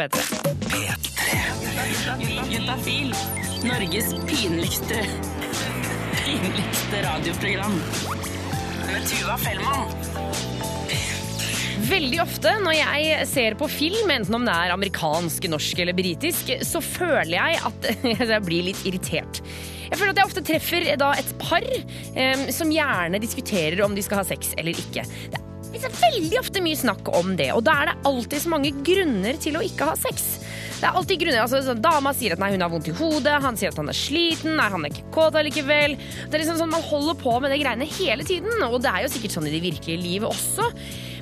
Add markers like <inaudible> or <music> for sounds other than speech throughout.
P3. Juntafil. Norges pinligste pinligste radioprogram. Med Tuva Fellmann. Veldig ofte når jeg ser på film, enten om det er amerikansk, norsk eller britisk, så føler jeg at <laughs> jeg blir litt irritert. Jeg føler at jeg ofte treffer da et par eh, som gjerne diskuterer om de skal ha sex eller ikke. Det er ser veldig ofte mye snakk om det, og da er det alltid så mange grunner til å ikke ha sex. Det er alltid grunner, altså sånn, Dama sier at nei, hun har vondt i hodet, han sier at han er sliten, nei, han er ikke kåt allikevel. Det er liksom sånn, Man holder på med de greiene hele tiden, og det er jo sikkert sånn i det virkelige livet også.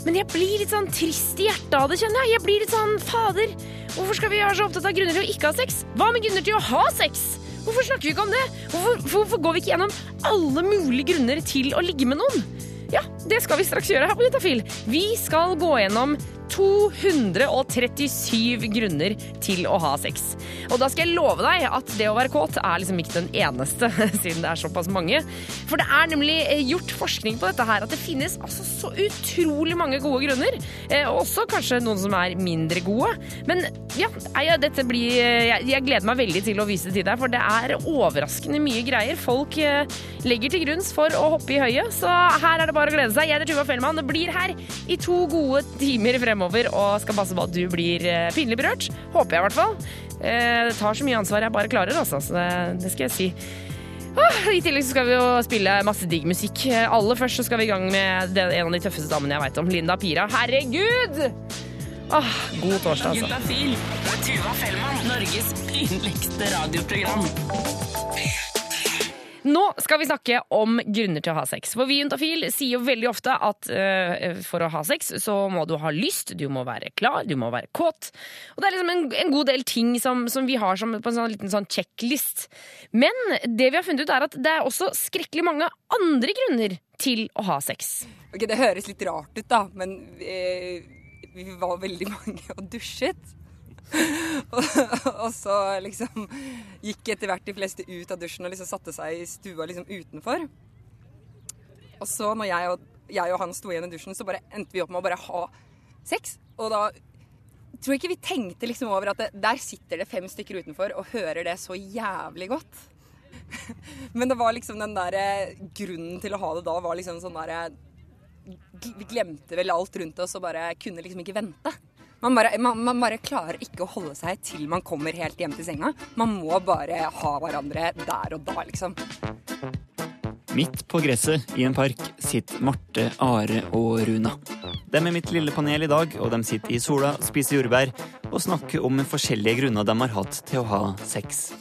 Men jeg blir litt sånn trist i hjertet av det, kjenner jeg. Jeg blir litt sånn fader. Hvorfor skal vi være så opptatt av grunner til å ikke ha sex? Hva med grunner til å ha sex? Hvorfor snakker vi ikke om det? Hvorfor, hvorfor går vi ikke gjennom alle mulige grunner til å ligge med noen? Ja, det skal vi straks gjøre her på Juntafil. Vi skal gå gjennom 237 grunner til å ha sex. Og da skal jeg love deg at det å være kåt er liksom ikke den eneste, <laughs> siden det er såpass mange. For det er nemlig eh, gjort forskning på dette her, at det finnes altså så utrolig mange gode grunner. Og også kanskje noen som er mindre gode. Men ja, dette blir jeg, jeg, gleder meg veldig til å vise det til deg, for det er overraskende mye greier folk eh, legger til grunns for å hoppe i høyet. Så her er det bare å glede seg. Jeg heter Tuva Fellmann. Det blir her i to gode timer fremover og skal passe på at du blir pinlig berørt. Håper jeg, i hvert fall. Det tar så mye ansvar jeg bare klarer, altså. Så det, skal jeg si. I tillegg så skal vi jo spille masse digg musikk. Aller først så skal vi i gang med en av de tøffeste damene jeg veit om. Linda Pira. Herregud! Åh, god torsdag, altså. Juntafil Tuva Fellmann. Norges pinligste radioprogram. Nå skal vi snakke om grunner til å ha sex. For vi Juntafil sier jo veldig ofte at uh, for å ha sex så må du ha lyst, du må være klar, du må være kåt. Og det er liksom en, en god del ting som, som vi har som, på en sånn liten sånn checklist. Men det vi har funnet ut er at det er også skrekkelig mange andre grunner til å ha sex. Ok, Det høres litt rart ut, da, men vi, vi var veldig <laughs> mange og dusjet. <laughs> og, så liksom gikk etter hvert de fleste ut av dusjen og liksom satte seg i stua liksom utenfor. Og så når jeg og, jeg og han sto igjen i dusjen, så bare endte vi opp med å bare ha sex. Og da tror jeg ikke vi tenkte liksom over at det, der sitter det fem stykker utenfor og hører det så jævlig godt. <laughs> Men det var liksom den der grunnen til å ha det da var liksom sånn derre Vi glemte vel alt rundt oss og bare kunne liksom ikke vente. Man bare, man, man bare, klarer ikke å holde seg til man kommer helt hjem til senga. Man må bare ha hverandre der og da, liksom. Midt på gresset i en park sitter Marte, Are og Runa. De er mitt lille panel i dag, og de sitter i sola, spiser jordbær og snakker om forskjellige grunner de har hatt til å ha sex.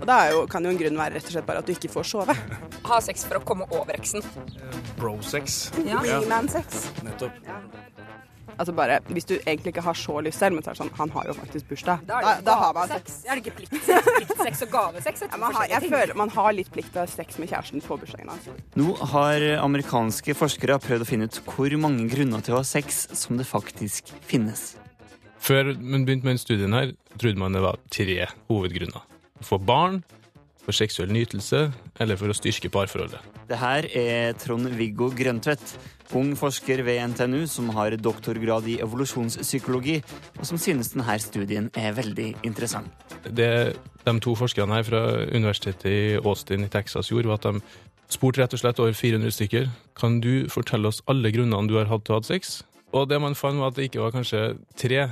Og da kan jo en grunn være rett og slett bare at du ikke får sove. <laughs> Ha sex for å komme over eksen. Bro-sex. Ja. man-sex. Nettopp. Ja. Altså bare, Hvis du egentlig ikke har så lyst selv, men så er det sånn, han har jo faktisk bursdag. Da, da, da har man sex. Er det ikke pliktsex, pliktsex og gavesex? Ja, man, har, jeg føler man har litt plikt til å ha sex med kjæresten på bursdagen hans. Nå har amerikanske forskere prøvd å finne ut hvor mange grunner til å ha sex som det faktisk finnes. Før man begynte med den studien her, trodde man det var tre hovedgrunner. Å få barn, for seksuell nytelse eller for å styrke parforholdet. Det her er Trond-Viggo Grøntvedt, ung forsker ved NTNU som har doktorgrad i evolusjonspsykologi, og som synes denne studien er veldig interessant. Det de to forskerne her fra universitetet i Austin i Texas gjorde, var at de spurte rett og slett over 400 stykker. Kan du fortelle oss alle grunnene du har hatt til å ha sex? Og det man fant, var at det ikke var kanskje tre,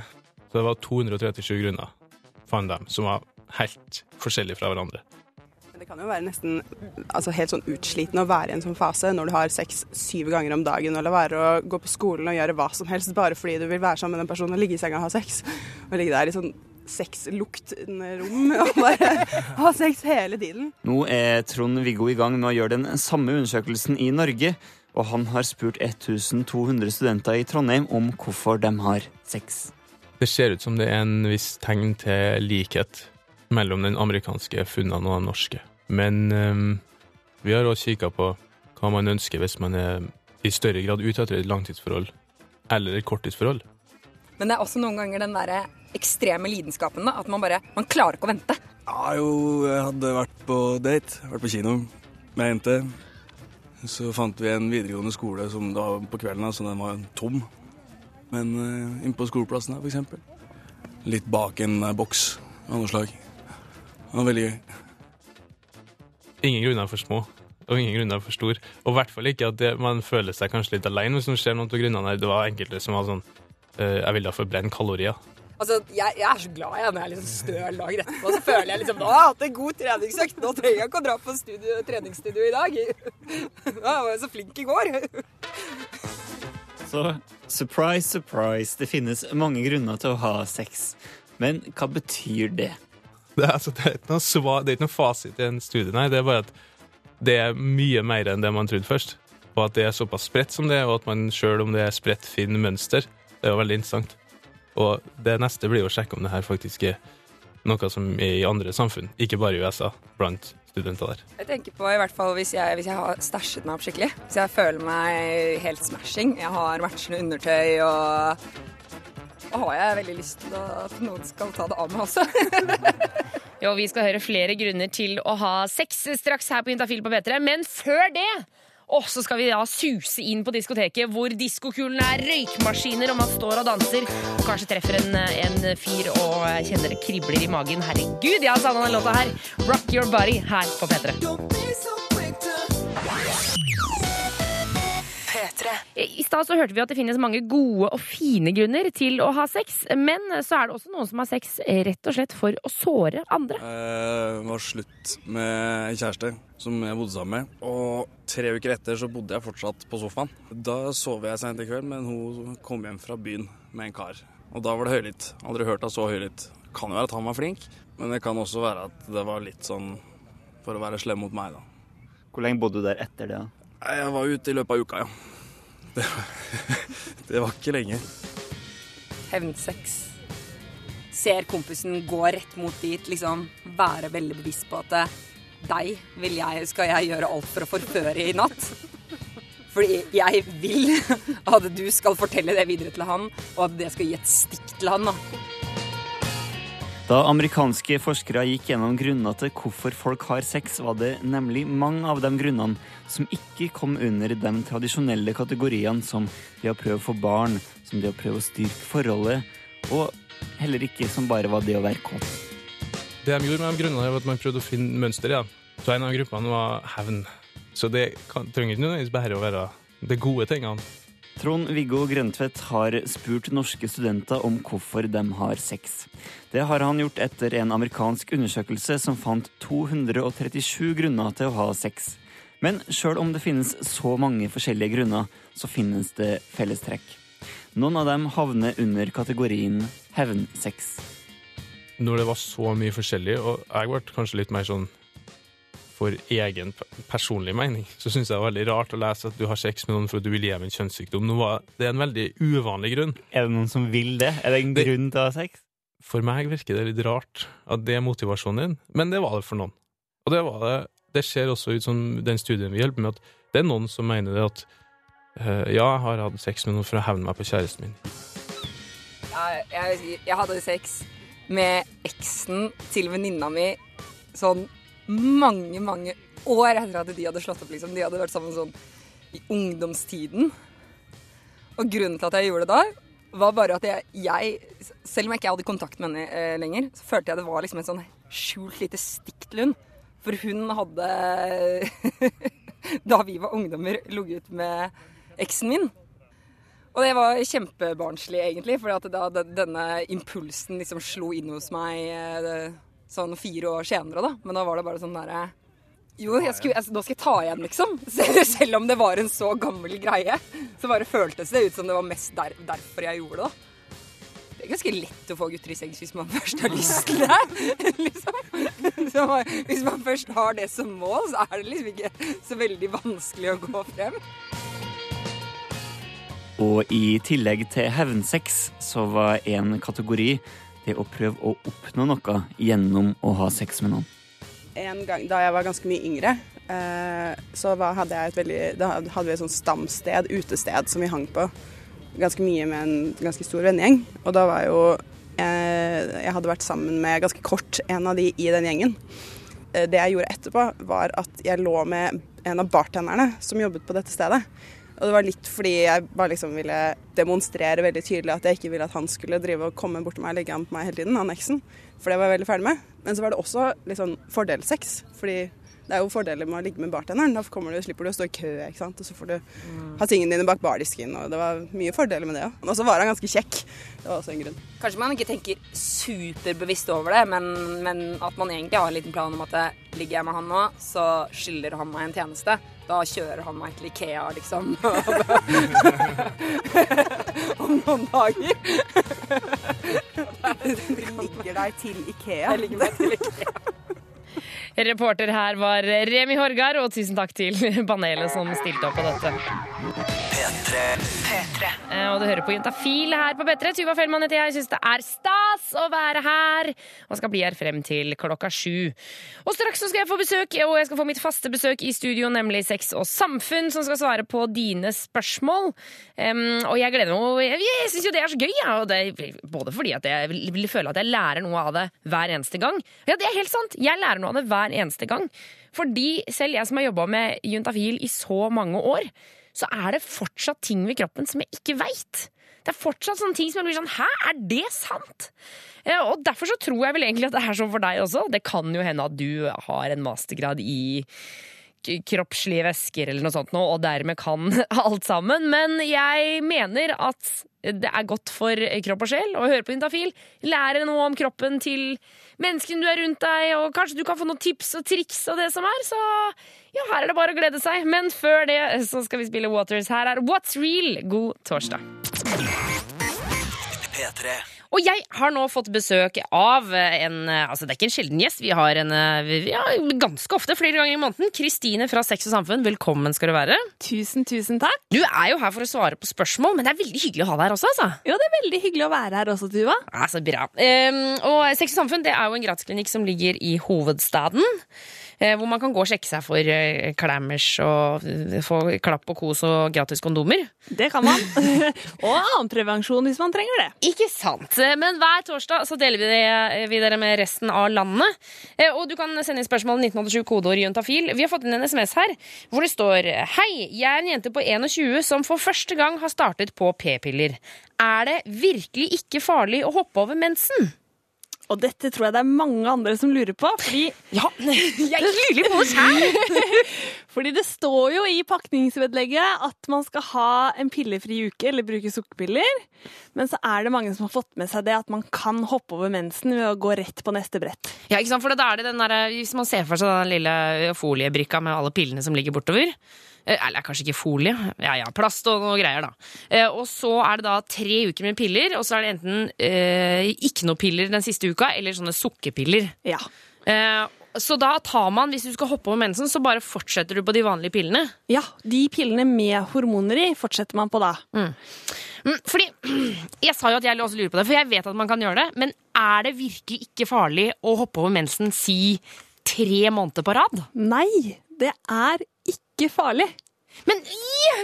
så det var 237 grunner, fant de, som var helt forskjellige fra hverandre. Det kan jo være nesten altså helt sånn utslitende å være i en sånn fase når du har sex syv ganger om dagen, eller være å gå på skolen og gjøre hva som helst bare fordi du vil være sammen med den personen og ligge i senga og ha sex. Og ligge der i sånn sexluktende rom <laughs> og bare ha sex hele tiden. Nå er Trond-Viggo i gang med å gjøre den samme undersøkelsen i Norge, og han har spurt 1200 studenter i Trondheim om hvorfor de har sex. Det ser ut som det er en viss tegn til likhet mellom den amerikanske funnene og den norske. Men um, vi har også kikka på hva man ønsker hvis man er i større grad ute etter et langtidsforhold eller et korttidsforhold. Men det er også noen ganger den der ekstreme lidenskapen. da, At man bare Man klarer ikke å vente. Ja, jo, jeg hadde vært på date, vært på kino med ei jente. Så fant vi en videregående skole som da på kvelden, så den var tom. Men uh, innpå skoleplassen her, eksempel. litt bak en eh, boks av noe slag. Det var veldig gøy. Ingen grunner for små, og ingen grunner for stor. Og i hvert fall ikke at det, man føler seg kanskje litt alene hvis man ser noen av grunnene her. Det var enkelte som var sånn eh, Jeg ville forbrenne kalorier. Altså, jeg, jeg er så glad jeg når jeg er liksom støl dagen etterpå. Så føler jeg liksom Nå har jeg hatt en god treningsøkt. Nå trenger jeg ikke å dra på studio, treningsstudio i dag. <laughs> Nå var jeg så flink i går. Så surprise, surprise, det finnes mange grunner til å ha sex. Men hva betyr det? <laughs> Det altså, det, er ikke noe svar, det er ikke noe fasit i en studie, nei. Det er bare at det er mye mer enn det man trodde først. Og at det er såpass spredt som det er, og at man sjøl om det er spredt, finner mønster. Det er jo veldig interessant. Og det neste blir jo å sjekke om det her faktisk er noe som er i andre samfunn, ikke bare i USA, blant studenter der. Jeg tenker på i hvert fall hvis jeg, hvis jeg har stæsjet meg opp skikkelig. Hvis jeg føler meg helt smashing. Jeg har matchende undertøy og har jeg veldig lyst til at noen skal ta det av meg også. <laughs> Jo, vi skal høre flere grunner til å ha sex straks her på Juntafil på P3. Men før det og så skal vi da suse inn på diskoteket hvor diskokulen er røykmaskiner og man står og danser. Og kanskje treffer en, en fyr og kjenner det kribler i magen. Herregud, jeg har savna den låta her. Rock Your Body her på P3. I stad så hørte vi at det finnes mange gode og fine grunner til å ha sex. Men så er det også noen som har sex rett og slett for å såre andre. Det var slutt med en kjæreste som jeg bodde sammen med. Og tre uker etter så bodde jeg fortsatt på sofaen. Da sov jeg seint i kveld, men hun kom hjem fra byen med en kar. Og da var det høylytt. Aldri hørt henne så høylytt. Kan jo være at han var flink, men det kan også være at det var litt sånn for å være slem mot meg, da. Hvor lenge bodde du der etter det? da? Jeg var ute i løpet av uka, ja. Det var, <laughs> det var ikke lenge. Hevnsex. Ser kompisen gå rett mot dit, liksom være veldig bevisst på at eh, deg vil jeg, skal jeg gjøre alt for å forføre i natt. Fordi jeg vil <laughs> at du skal fortelle det videre til han, og at det skal gi et stikk til han. da. Da amerikanske forskere gikk gjennom grunner til hvorfor folk har sex, var det nemlig mange av de grunnene som ikke kom under de tradisjonelle kategoriene som det å prøve å få barn, som det å prøve å styrke forholdet, og heller ikke som bare var det å være kåt. Det de gjorde med de grunnene, var at man prøvde å finne mønster i dem. Så en av gruppene var hevn. Så det kan, trenger ikke nødvendigvis bare å være de gode tingene. Trond-Viggo Grøntvedt har spurt norske studenter om hvorfor de har sex. Det har han gjort etter en amerikansk undersøkelse som fant 237 grunner til å ha sex. Men sjøl om det finnes så mange forskjellige grunner, så finnes det fellestrekk. Noen av dem havner under kategorien hevnsex. Når det var så mye forskjellig, og jeg ble kanskje litt mer sånn for egen personlig mening, så syns jeg det er veldig rart å lese at du har sex med noen for at du vil gi dem en kjønnssykdom. Nå var, det er en veldig uvanlig grunn. Er det noen som vil det? Er det en Det- grunn til å ha sex? For meg virker det litt rart at det er motivasjonen din, men det var det for noen. Og det var det. Det ser også ut som den studien vi hjelper med, at det er noen som mener det at eh, ja, jeg har hatt sex med noen for å hevne meg på kjæresten min. Jeg, jeg, jeg hadde sex med eksen til venninna mi sånn mange, mange år etter at de hadde slått opp. liksom. De hadde vært sammen sånn i ungdomstiden. Og grunnen til at jeg gjorde det da, var bare at jeg, jeg selv om jeg ikke hadde kontakt med henne eh, lenger, så følte jeg det var liksom et sånn skjult lite stikk til hun. For hun hadde, <laughs> da vi var ungdommer, ligget med eksen min. Og det var kjempebarnslig, egentlig, for da denne impulsen liksom slo inn hos meg eh, sånn fire år senere, da. Men da var det bare sånn derre Jo, jeg skulle, jeg, nå skal jeg ta igjen, liksom. <laughs> Selv om det var en så gammel greie. Så bare føltes det ut som det var mest der, derfor jeg gjorde det, da. Det er ganske lett å få gutter i seng hvis man <laughs> først har lyst til det. <laughs> liksom. Så hvis man først har det som mål, så er det liksom ikke så veldig vanskelig å gå frem. Og i tillegg til hevnsex så var en kategori det å prøve å oppnå noe gjennom å ha sex med noen. En gang da jeg var ganske mye yngre, eh, så hadde jeg et veldig Da hadde vi et sånt stamsted, utested, som vi hang på ganske mye med en ganske stor vennegjeng. Og da var jo eh, Jeg hadde vært sammen med ganske kort en av de i den gjengen. Eh, det jeg gjorde etterpå, var at jeg lå med en av bartenderne som jobbet på dette stedet. Og det var litt fordi jeg bare liksom ville demonstrere veldig tydelig at jeg ikke ville at han skulle drive og komme bort til meg og legge an på meg hele tiden, han eksen. For det var jeg veldig ferdig med. Men så var det også litt sånn fordelssex. Fordi det er jo fordeler med å ligge med bartenderen. Da kommer du, slipper du å stå i kø, ikke sant. Og så får du ha tingene dine bak bardisken. Og det var mye fordeler med det òg. Og så var han ganske kjekk. Det var også en grunn. Kanskje man ikke tenker superbevisst over det, men, men at man egentlig har en liten plan om at ligger jeg med han nå, så skylder han meg en tjeneste. Da kjører han meg til Ikea, liksom. <laughs> om noen dager. Ligger deg til Ikea. Jeg ligger meg til Ikea. Reporter her var Remi Horgar, og tusen takk til <laughs> panelet som stilte opp på dette. Eh, Og du hører på Juntafil her på P3. Tuva Fellmann heter jeg. Jeg syns det er stas å være her. Og skal bli her frem til klokka sju. Og straks så skal jeg få besøk, og jeg skal få mitt faste besøk i studio, nemlig Sex og samfunn, som skal svare på dine spørsmål. Um, og jeg gleder meg. Jeg, jeg syns jo det er så gøy, ja. og det, både fordi at jeg vil, vil føle at jeg lærer noe av det hver eneste gang. Ja, det er helt sant. Jeg lærer noe av det hver eneste gang. Fordi selv jeg som har jobba med juntafil i så mange år, så er det fortsatt ting ved kroppen som jeg ikke veit. Det er fortsatt sånne ting som jeg blir sånn Hæ, er det sant? Eh, Og derfor så tror jeg vel egentlig at det er sånn for deg også. Det kan jo hende at du har en mastergrad i kroppslige væsker eller noe sånt nå, og dermed kan <laughs> alt sammen. Men jeg mener at det er godt for kropp og sjel å høre på Intafil. Lære noe om kroppen til menneskene du er rundt deg, og kanskje du kan få noen tips og triks og det som er. Så ja, her er det bare å glede seg. Men før det så skal vi spille Waters. Her er What's Real. God torsdag. Og jeg har nå fått besøk av en Altså, det er ikke en sjelden gjest. Vi har en ja, ganske ofte, flere ganger i måneden. Kristine fra Sex og Samfunn, velkommen skal du være. Tusen, tusen takk. Du er jo her for å svare på spørsmål, men det er veldig hyggelig å ha deg her også, altså. Jo, det er veldig hyggelig å være her også, Tuva. Ja, så bra. Um, og Sex og Samfunn det er jo en gratisklinikk som ligger i hovedstaden. Eh, hvor man kan gå og sjekke seg for uh, klammers og eh, få klapp og kos og gratis kondomer. Det kan man. <laughs> og annen prevensjon hvis man trenger det. Ikke sant. Men hver torsdag så deler vi, det, vi dere med resten av landet. Eh, Og du kan sende inn spørsmål 1987 kodeord juntafil. Vi har fått inn en SMS her hvor det står Hei, jeg er en jente på 21 som for første gang har startet på p-piller. Er det virkelig ikke farlig å hoppe over mensen? Og dette tror jeg det er mange andre som lurer på, fordi, Ja, <laughs> jeg lurer på det her! fordi det står jo i pakningsvedlegget at man skal ha en pillefri uke eller bruke sukkerpiller. Men så er det mange som har fått med seg det at man kan hoppe over mensen ved å gå rett på neste brett. Ja, ikke sant? For da er det den der, Hvis man ser for seg den lille foliebrikka med alle pillene som ligger bortover Eller kanskje ikke folie. Ja, ja, plast og noe greier, da. Eh, Og så er det da tre uker med piller, og så er det enten eh, ikke noe piller den siste uka, eller sånne sukkerpiller. Ja. Eh, Så da tar man, hvis du skal hoppe over mensen, så bare fortsetter du på de vanlige pillene. ja, de pillene med hormoner i fortsetter man på da. Mm, Fordi <clears throat> Jeg sa jo at jeg også lurer på det, for jeg vet at man kan gjøre det. Men er det virkelig ikke farlig å hoppe over mensen si tre måneder på rad? Nei, det er ikke farlig. Men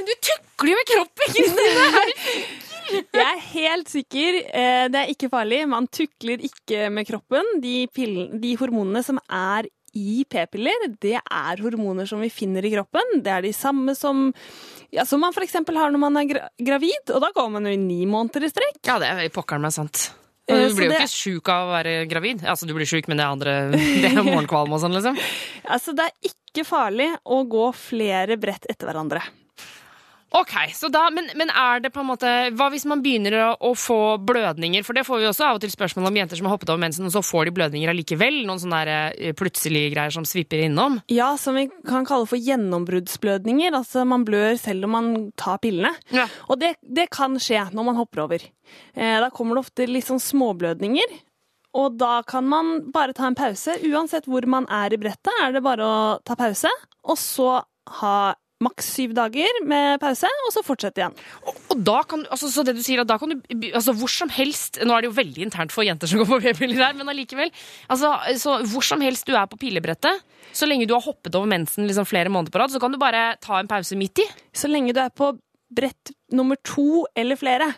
du tukler jo med kroppen! <laughs> ikke? Jeg er helt sikker. eh, Det er ikke farlig. Man tukler ikke med kroppen. De, pillen- de hormonene som er i p-piller, det er hormoner som vi finner i kroppen. Det er de samme som, ja, som man f.eks. har når man er gravid, og da går man jo i ni måneder i strekk. Ja, det er pokkeren meg sant. Eh, Du blir jo det- ikke sjuk av å være gravid. Altså, du blir sjuk, men det er andre <laughs> Det er morgenkvalm og sånn, liksom. <laughs> Altså, det er ikke farlig å gå flere brett etter hverandre. Ok, så da, men, men er det på en måte Hva hvis man begynner å, å få blødninger? For det får vi også av og til spørsmål om jenter som har hoppet over mensen, og så får de blødninger allikevel. Noen sånne eh, plutselige greier som svipper innom. Ja, som vi kan kalle for gjennombruddsblødninger. Altså man blør selv om man tar pillene. Ja. Og det, det kan skje når man hopper over. Eh, da kommer det ofte litt sånn småblødninger. Og da kan man bare ta en pause. Uansett hvor man er i brettet, er det bare å ta pause. Og så ha maks syv dager med pause, og så fortsette igjen. Og, og da kan, altså, så det du sier at da kan du altså, hvor som helst Nå er det jo veldig internt for jenter som går på p-piller her, men allikevel. Altså, så hvor som helst du er på pillebrettet, så lenge du har hoppet over mensen liksom, flere måneder på rad, så kan du bare ta en pause midt i. Så lenge du er på brett nummer to eller flere,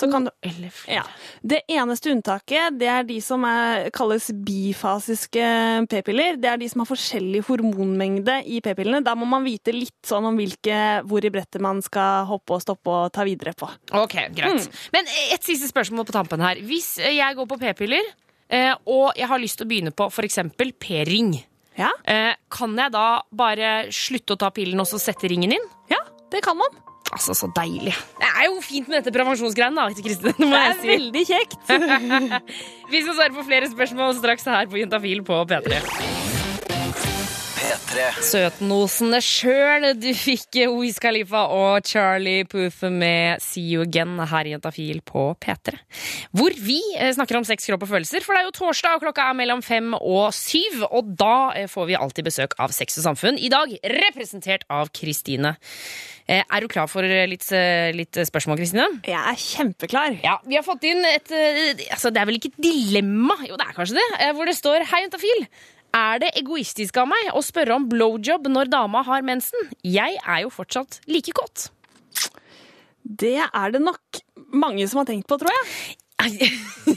kan du Eller flere. ja. Det eneste unntaket det er de som er, kalles bifasiske p-piller. Det er de som har forskjellig hormonmengde i p-pillene. Da må man vite litt sånn om hvilke, hvor i brettet man skal hoppe og stoppe og ta videre på. Ok, greit. Men et siste spørsmål på tampen her. Hvis jeg går på p-piller, eh, og jeg har lyst til å begynne på f.eks. p-ring, Ja, eh, kan jeg da bare slutte å ta pillen og så sette ringen inn? ja det kan man. Altså, så deilig. Det er jo fint med dette prevensjonsgreiene, da, Kristin? Det må Det er si. veldig kjekt. <laughs> Vi skal svare på flere spørsmål straks her på Juntafil på P3. P3. Søtnosene sjøl. Du fikk Wiz Khalifa og Charlie Poof med See You Again her i Jentafil på P3. Hvor vi eh, snakker om sex, kropp og følelser, for det er jo torsdag, og klokka er mellom fem og syv. Og da eh, får vi alltid besøk av Sex og Samfunn. I dag representert av Kristine. Eh, Er du klar for litt, litt spørsmål, Kristine? Jeg er kjempeklar. Ja, Vi har fått inn et altså Det er vel ikke et dilemma, jo det er kanskje det, hvor det står Hei, Juntafil. Er det egoistisk av meg å spørre om blowjob når dama har mensen? Jeg er jo fortsatt like godt. Det er det nok mange som har tenkt på, tror jeg.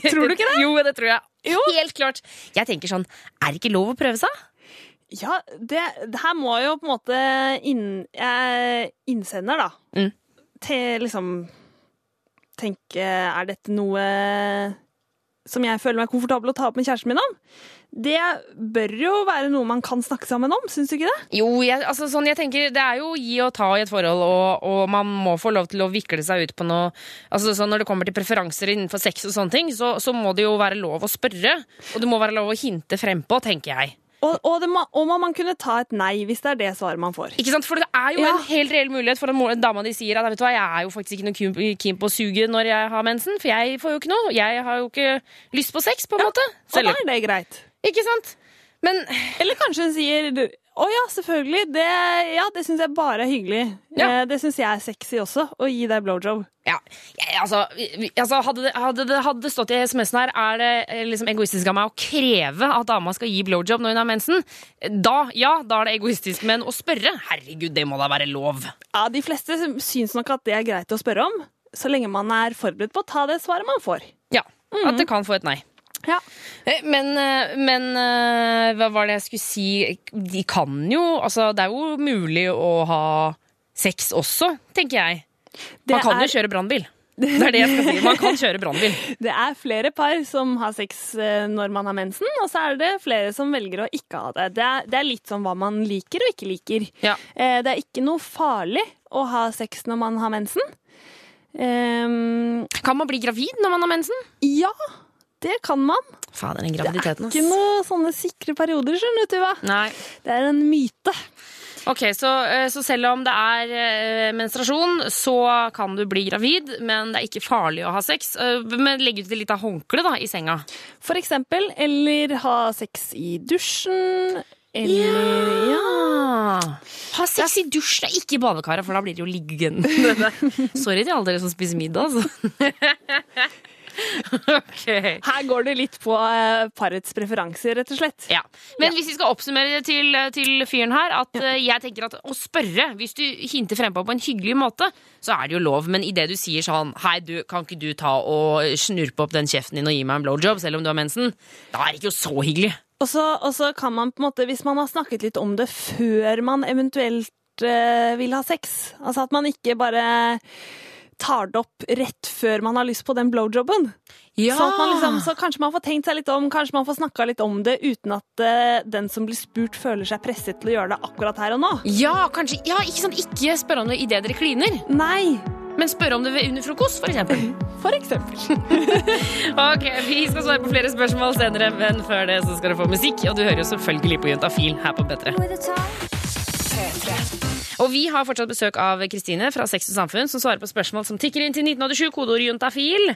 tror du ikke det? <laughs> Jo, det tror jeg. Jo. Helt klart. Jeg tenker sånn, er det ikke lov å prøve seg? Ja, det, det her må jo på en måte inn, eh, innsender, da. Mm. Til liksom Tenke Er dette noe som jeg føler meg komfortabel å ta opp med kjæresten min om? Det bør jo være noe man kan snakke sammen om, syns du ikke det? Jo, jeg, altså sånn, jeg tenker Det er jo gi og ta i et forhold, og, og man må få lov til å vikle seg ut på noe altså sånn, Når det kommer til preferanser innenfor sex og sånne ting, så, så må det jo være lov å spørre. Og det må være lov å hinte frempå, tenker jeg. Og, og, det må, og må man kunne ta et nei hvis det er det svaret man får. Ikke sant? For det er jo Ja. en helt reell mulighet for mo- dama di sier at vet du hva, jeg er jo faktisk ikke noe keen- på å suge når jeg har mensen, for jeg får jo ikke noe. Jeg har jo ikke lyst på sex, på en måte. Og da er det greit. Ikke sant? Men Eller kanskje hun sier å ja, selvfølgelig. Det, ja, det syns jeg bare er hyggelig. Ja. Eh, Det syns jeg er sexy også, å gi deg blowjob. ja, altså, altså hadde, det, hadde, det, hadde stått i SMS-en her Er det eh, liksom egoistisk av meg å kreve at dama skal gi blowjob når hun har mensen, da, ja, da er det egoistisk. Men å spørre, herregud, det må da være lov. Ja, De fleste syns nok at det er greit å spørre om, så lenge man er forberedt på å ta det svaret man får. Ja, At det kan få et nei. Ja. Eh, Men, eh, men eh, hva var det jeg skulle si? De kan jo Altså, det er jo mulig å ha sex også, tenker jeg. Det Man kan er- jo kjøre brannbil. Det er det jeg skal si. Man kan kjøre brannbil. <laughs> Det er flere par som har sex når man har mensen, og så er det flere som velger å ikke ha det. Det er, det er litt sånn hva man liker og ikke liker. Ja. Det er ikke noe farlig å ha sex når man har mensen. Um, Kan man bli gravid når man har mensen? ja, det kan man. Fader, den Det er ikke noen sånne sikre perioder, skjønner du, Tuva. Nei. Det er en myte. Ok, så, eh, så selv om det er eh, menstruasjon, så kan du bli gravid, men det er ikke farlig å ha sex. Eh, Men legg ut et lite håndkle da, i senga. For eksempel. Eller ha sex i dusjen. Eller ja. Ha sex i dusjen, ikke i badekaret, for da blir det jo liggende. <laughs> Sorry til alle dere som spiser middag, altså. <laughs> ok. Her går det litt på eh, parets preferanser, rett og slett. Ja. Men hvis vi skal oppsummere det til, til fyren her, at ja. jeg tenker at å spørre, hvis du hinter frempå på en hyggelig måte, så er det jo lov. Men idet du sier sånn Hei, du, kan ikke du ta og snurpe opp den kjeften din og gi meg en blowjob, selv om du har mensen? Da er det ikke jo så hyggelig. Og så, og så kan man på en måte, hvis man har snakket litt om det før man eventuelt eh, vil ha sex Altså at man ikke bare tar det opp rett før man har lyst på den blowjobben. Ja. Så, at man liksom, så kanskje man får tenkt seg litt om, kanskje man får snakka litt om det uten at uh, den som blir spurt, føler seg presset til å gjøre det akkurat her og nå. Ja, kanskje, ja, ikke sånn, ikke spørre om det idet dere kliner, Nei, men spørre om det under frokost, for eksempel. <laughs> for eksempel. <laughs> Ok, Vi skal svare på flere spørsmål senere, men før det så skal du få musikk. Og du hører jo selvfølgelig på Juntafil her på P3. Og vi har fortsatt besøk av Kristine fra Sex og Samfunn, som svarer på spørsmål som tikker inn til 1987, kodeord juntafil.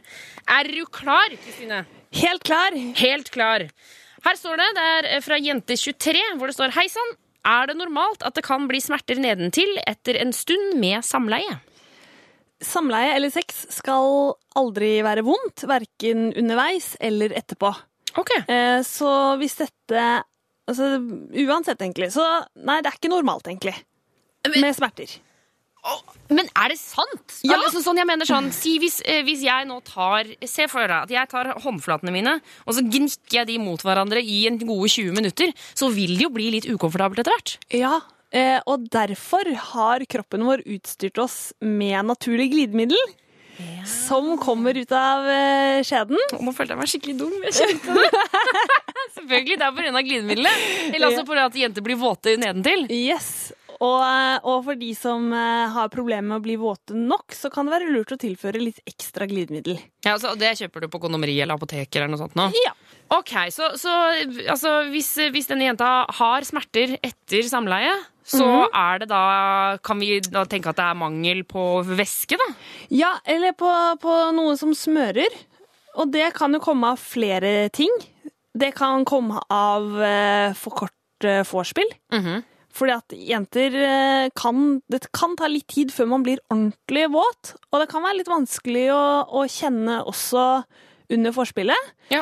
Er du klar, Kristine? Helt klar. Helt klar. Her står det, det er fra Jente23, hvor det står Hei sann. Er det normalt at det kan bli smerter nedentil etter en stund med samleie? Samleie eller sex skal aldri være vondt, verken underveis eller etterpå. Ok. Eh, Så hvis dette altså, Uansett, egentlig. Så nei, det er ikke normalt, egentlig. Med smerter. Men er det sant? Ja. Altså, sånn jeg mener sånn, si hvis, eh, hvis jeg nå tar Se for deg at jeg tar håndflatene mine, og så gnikker jeg de mot hverandre i en gode 20 minutter, så vil det jo bli litt ukomfortabelt etter hvert. Ja, eh, og derfor har kroppen vår utstyrt oss med naturlig glidemiddel. Som kommer ut av eh, skjeden. Nå følte jeg meg skikkelig dum. Jeg kjente det. <laughs> Selvfølgelig, det er av glidemiddelet. Eller altså på grunn at jenter blir våte nedentil. Yes. Og, og for de som eh, har problemer med å bli våte nok, så kan det være lurt å tilføre litt ekstra glidemiddel. Ja, altså, det kjøper du på kondomeri eller apotek eller noe sånt nå? Ja. Ok, så, så altså, hvis, hvis denne jenta har smerter etter samleie, så er det da Kan vi da tenke at det er mangel på væske, da? Ja, eller på, på noe som smører. Og det kan jo komme av flere ting. Det kan komme av eh, for kort eh, vorspiel. Mhm. Fordi at jenter eh, kan Det kan ta litt tid før man blir ordentlig våt. Og det kan være litt vanskelig å, å kjenne også under forspillet. Ja.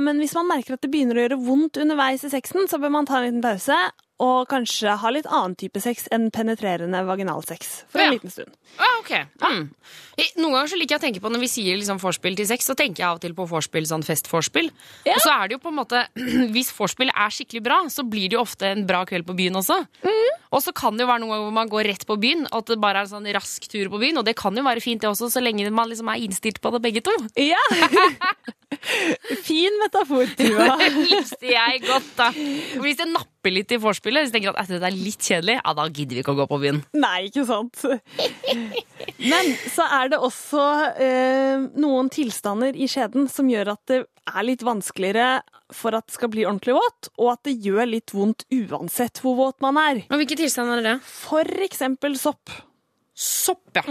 Men hvis man merker at det begynner å gjøre vondt underveis i sexen, så bør man ta en liten pause og kanskje ha litt annen type sex enn penetrerende vaginalsex for en Ja. liten stund. Ah, ok. Mm. Noen ganger så liker jeg å tenke på når vi sier liksom vorspiel til sex, så tenker jeg av og til på vorspiel sånn festvorspiel. Ja. Og så er det jo på en måte <clears throat> Hvis vorspiel er skikkelig bra, så blir det jo ofte en bra kveld på byen også. Og så kan det jo være noen ganger hvor man går rett på byen, og at det bare er en sånn rask tur på byen. Og det kan jo være fint, det også, så lenge man liksom er innstilt på det begge to. Ja! <laughs> fin metafor, Tuva. <laughs> Likte jeg godt, da. Hvis det napper litt i vorspielet, hvis du tenker at dette det er litt kjedelig, ja, da gidder vi ikke å gå på byen. Nei, ikke sant. Men så er det også eh, noen tilstander i skjeden som gjør at det er litt vanskeligere for at det skal bli ordentlig våt, og at det gjør litt vondt uansett hvor våt man er. Og hvilke tilstander er det? For eksempel sopp. Sopp, ja.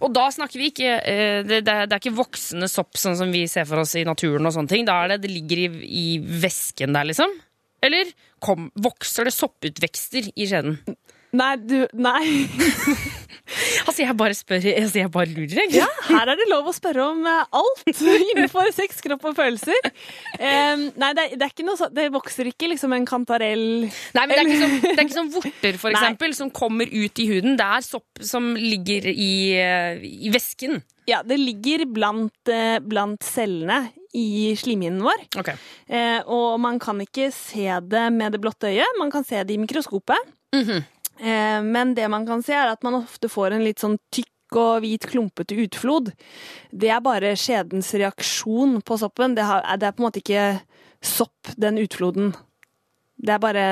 Og da snakker vi ikke eh, det, det, er- det er ikke voksende sopp sånn som vi ser for oss i naturen og sånne ting. Da er det det ligger i, i væsken der, liksom. Eller kom, vokser det sopputvekster i skjeden? Nei, du Nei. <laughs> Altså, jeg bare spør, altså, jeg bare lurer, jeg. Ja, her er det lov å spørre om eh, alt <laughs> innenfor sex, kropp og følelser. Um, nei, det det er ikke noe sånn Det vokser ikke liksom en kantarell Nei, men det er ikke som, det er ikke som <laughs> vorter, for Nei. eksempel, som kommer ut i huden. Det er sopp som ligger i, eh, i væsken. Ja, det ligger blant, eh, blant cellene i slimhinnen vår. Okay. Eh, og man kan ikke se det med det blotte øyet, man kan se det i mikroskopet. Mhm. eh, men det man kan se, er at man ofte får en litt sånn tykk og hvit, klumpete utflod. Det er bare skjedens reaksjon på soppen. Det er på en måte ikke sopp, den utfloden. Det er bare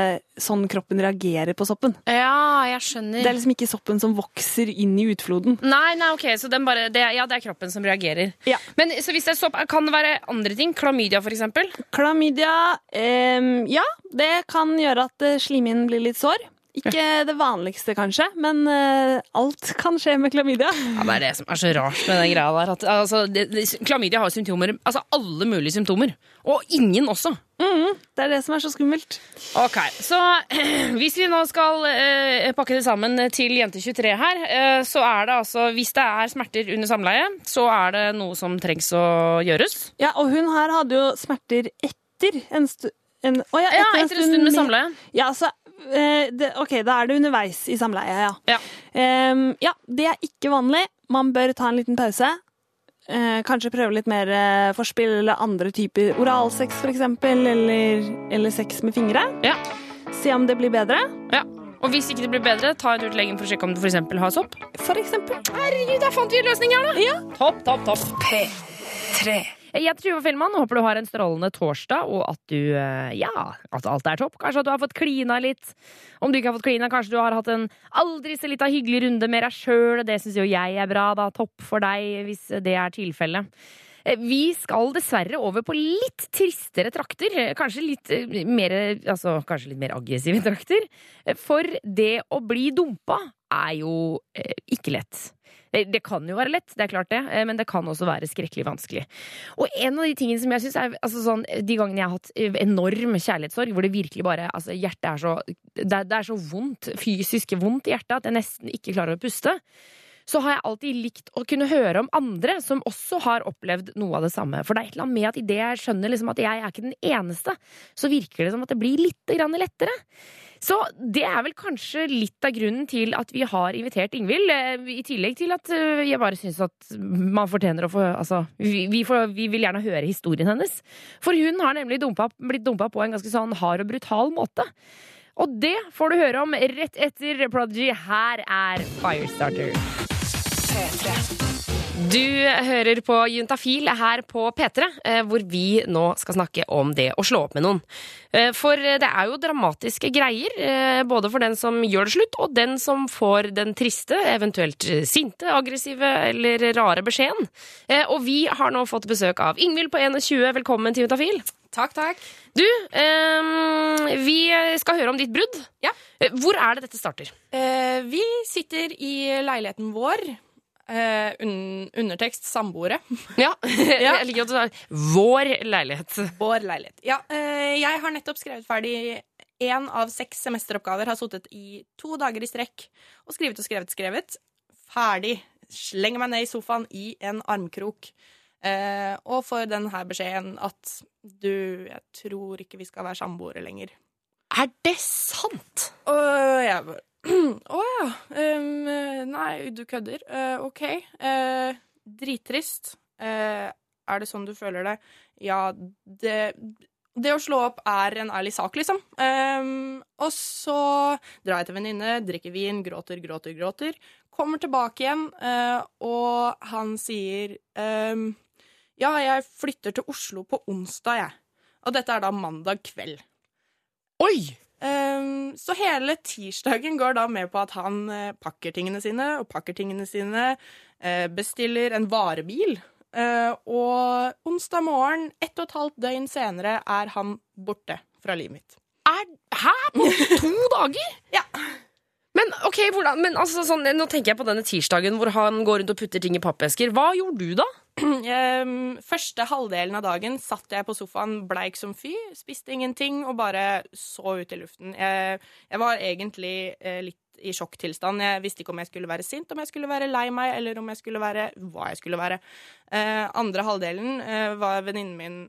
sånn kroppen reagerer på soppen. Ja, jeg skjønner. Det er liksom ikke soppen som vokser inn i utfloden. Nei, nei, ok, så den bare, det, ja, det er kroppen som reagerer. Ja. Men så hvis det er sopp, kan det være andre ting? Klamydia, for eksempel? Klamydia eh, Ja, det kan gjøre at eh, slimhinnen blir litt sår. Ikke det vanligste, kanskje, men uh, alt kan skje med klamydia. Ja, Det er det som er så rart med den greia der. At, altså, det, det, klamydia har symptomer, altså alle mulige symptomer. Og ingen også. Det er det som er så skummelt. Ok, Så <clears throat> hvis vi nå skal uh, pakke det sammen til Jente23 her, uh, så er det altså Hvis det er smerter under samleie, så er det noe som trengs å gjøres. Ja, og hun her hadde jo smerter etter en stund en, å ja, Ja, etter en stund med samleie. Ja, så eh, det, OK, da er det underveis i samleie, ja. Ja. Um, ja, det er ikke vanlig. Man bør ta en liten pause. Eh, kanskje prøve litt mer eh, forspill eller andre typer oralsex, for eksempel. Eller, eller sex med fingre. Ja. Se om det blir bedre. ja. Og hvis ikke det blir bedre, ta en tur til legen for å sjekke om du for eksempel har sopp. For eksempel. Herregud, da fant vi en løsning her, da! Ja. Topp, topp, topp. P3. Jeg heter Tuva Fellmann håper du har en strålende torsdag, og at du, eh, ja, at alt er topp. Kanskje at du har fått klina litt. Om du ikke har fått klina, kanskje du har hatt en aldri så lita hyggelig runde med deg sjøl. Det syns jo jeg er bra, da. Topp for deg, hvis det er tilfellet. Eh, Vi skal dessverre over på litt tristere trakter. Kanskje litt eh, mer, altså, kanskje litt mer aggressive trakter. For det å bli dumpa er jo ikke lett. Eh, Det kan jo være lett, det er klart det, eh, men det kan også være skrekkelig vanskelig. Og en av de tingene som jeg synes er altså sånn, De gangene jeg har hatt eh, enorm kjærlighetssorg, hvor det virkelig bare altså Hjertet er så det, det er så vondt, fysisk vondt i hjertet, at jeg nesten ikke klarer å puste. Så har jeg alltid likt å kunne høre om andre som også har opplevd noe av det samme. For det er et eller annet med at idet jeg skjønner liksom at jeg er ikke den eneste, så virker det som at det blir litt grann lettere. Så det er vel kanskje litt av grunnen til at vi har invitert Ingvild. eh, I tillegg til at eh, jeg bare syns at man fortjener å få Altså, vi, vi, får, vi vil gjerne høre historien hennes. For hun har nemlig dumpa, blitt dumpa på en ganske sånn hard og brutal måte. Og det får du høre om rett etter Prodigy. Her er Firestarter. Du hører på Juntafil her på P3, eh, hvor vi nå skal snakke om det å slå opp med noen. Eh, For det er jo dramatiske greier, eh, både for den som gjør det slutt, og den som får den triste, eventuelt sinte, aggressive eller rare beskjeden. Og vi har nå fått besøk av Ingvild på 21. Velkommen til Juntafil. Takk, takk. Du, eh, vi skal høre om ditt brudd. Ja. Hvor er det dette starter? Eh, vi sitter i leiligheten vår. Un undertekst samboere. <laughs> Ja, jeg liker at du sa vår leilighet. Vår leilighet. Ja, uh, jeg har nettopp skrevet ferdig én av seks semesteroppgaver. Har sittet i to dager i strekk og skrevet og skrevet, skrevet. Ferdig. Slenger meg ned i sofaen i en armkrok. Uh, og får den her beskjeden at du, jeg tror ikke vi skal være samboere lenger. Er det sant? Og jeg bare Å ja. Um, nei, du kødder. Uh, OK. Uh, drittrist. Uh, er det sånn du føler det? Ja, det det å slå opp er en ærlig sak, liksom. Um, og så drar jeg til venninne, drikker vin, gråter, gråter, gråter. Kommer tilbake igjen, uh, og han sier um, Ja, jeg flytter til Oslo på onsdag, jeg. Og dette er da mandag kveld. Oi! Um, så hele tirsdagen går da med på at han uh, pakker tingene sine og pakker tingene sine, uh, bestiller en varebil, uh, og onsdag morgen, ett og et halvt døgn senere, er han borte fra livet mitt. Er, hæ? På to <laughs> dager? Ja. Men ok, hvordan, men altså, sånn, nå tenker jeg på denne tirsdagen hvor han går rundt og putter ting i pappesker. Hva gjorde du da? <clears throat> Første halvdelen av dagen satt jeg på sofaen bleik som fy, spiste ingenting og bare så ut i luften. Jeg, jeg var egentlig eh, litt i sjokktilstand. Jeg visste ikke om jeg skulle være sint, om jeg skulle være lei meg, eller om jeg skulle være hva jeg skulle være. Eh, andre halvdelen eh, var venninnen min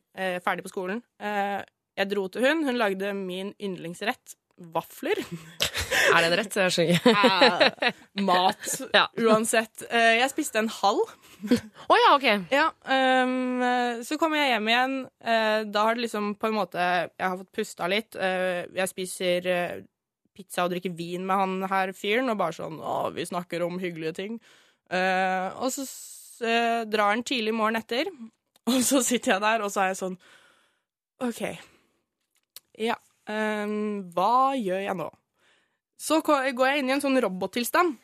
ferdig på skolen. Jeg dro til hun. Hun lagde min yndlingsrett. Vafler. <laughs> Er det en rett? Jeg skjønner ikke. Eh, mat. Ja. Uansett. Eh, jeg spiste en halv. Å ja, ok. Ja, eh, så kommer jeg hjem igjen. Eh, da har det liksom på en måte Jeg har fått pusta litt. Jeg spiser pizza og drikker vin med han her fyren, og bare sånn Å, vi snakker om hyggelige ting. Og så drar han tidlig morgen etter, <laughs> og så sitter jeg der, og så er jeg sånn OK. Ja. Um, hva gjør jeg nå? Så går jeg inn i en sånn robottilstand.